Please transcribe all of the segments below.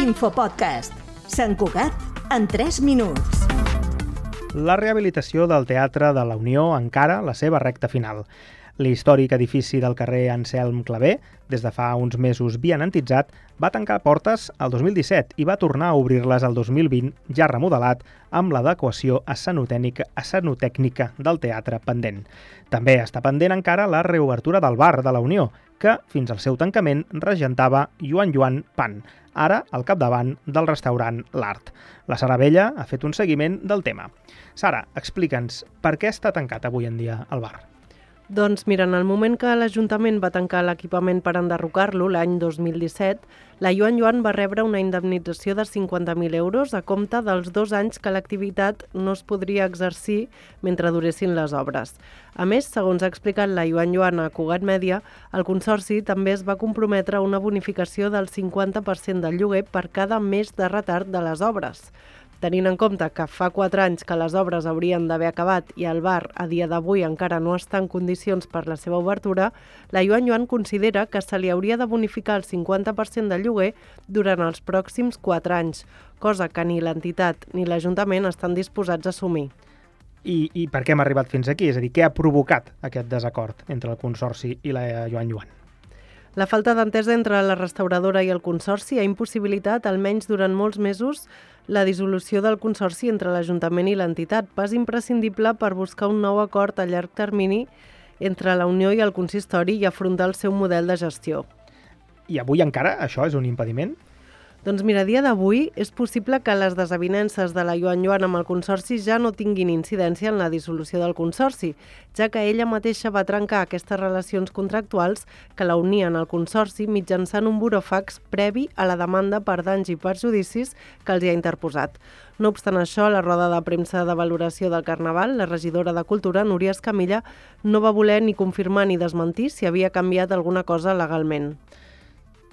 L'Infopodcast. Sant Cugat en 3 minuts. La rehabilitació del Teatre de la Unió encara la seva recta final. L'històric edifici del carrer Anselm Clavé, des de fa uns mesos bienantitzat, va tancar portes el 2017 i va tornar a obrir-les el 2020, ja remodelat, amb l'adequació escenotècnica del teatre pendent. També està pendent encara la reobertura del bar de la Unió, que, fins al seu tancament, regentava Joan Joan Pan, ara al capdavant del restaurant L'Art. La Sara Vella ha fet un seguiment del tema. Sara, explica'ns per què està tancat avui en dia el bar. Doncs mira, en el moment que l'Ajuntament va tancar l'equipament per enderrocar-lo, l'any 2017, la Joan Joan va rebre una indemnització de 50.000 euros a compte dels dos anys que l'activitat no es podria exercir mentre duressin les obres. A més, segons ha explicat la Joan Joan a Cugat Mèdia, el Consorci també es va comprometre a una bonificació del 50% del lloguer per cada mes de retard de les obres. Tenint en compte que fa 4 anys que les obres haurien d'haver acabat i el bar a dia d'avui encara no està en condicions per la seva obertura, la Joan Joan considera que se li hauria de bonificar el 50% del lloguer durant els pròxims 4 anys, cosa que ni l'entitat ni l'Ajuntament estan disposats a assumir. I, I per què hem arribat fins aquí? És a dir, què ha provocat aquest desacord entre el Consorci i la Joan Joan? La falta d'entesa entre la restauradora i el Consorci ha impossibilitat, almenys durant molts mesos, la dissolució del Consorci entre l'Ajuntament i l'entitat, pas imprescindible per buscar un nou acord a llarg termini entre la Unió i el Consistori i afrontar el seu model de gestió. I avui encara això és un impediment? Doncs mira, a dia d'avui és possible que les desavinences de la Joan Joan amb el Consorci ja no tinguin incidència en la dissolució del Consorci, ja que ella mateixa va trencar aquestes relacions contractuals que la unien al Consorci mitjançant un burofax previ a la demanda per danys i perjudicis que els hi ha interposat. No obstant això, a la roda de premsa de valoració del Carnaval, la regidora de Cultura, Núria Escamilla, no va voler ni confirmar ni desmentir si havia canviat alguna cosa legalment.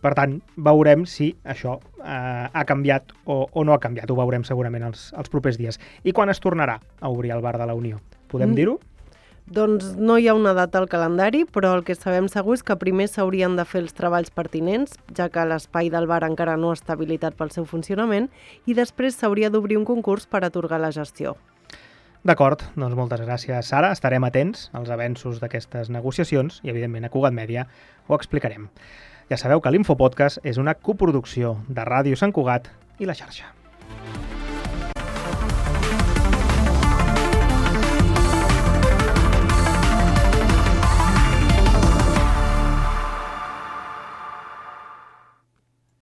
Per tant, veurem si això eh, ha canviat o, o no ha canviat. Ho veurem segurament els, els propers dies. I quan es tornarà a obrir el bar de la Unió? Podem mm. dir-ho? Doncs no hi ha una data al calendari, però el que sabem segur és que primer s'haurien de fer els treballs pertinents, ja que l'espai del bar encara no està habilitat pel seu funcionament, i després s'hauria d'obrir un concurs per atorgar la gestió. D'acord, doncs moltes gràcies, Sara. Estarem atents als avenços d'aquestes negociacions i, evidentment, a Cugat Mèdia ho explicarem. Ja sabeu que l'Infopodcast és una coproducció de Ràdio Sant Cugat i la xarxa.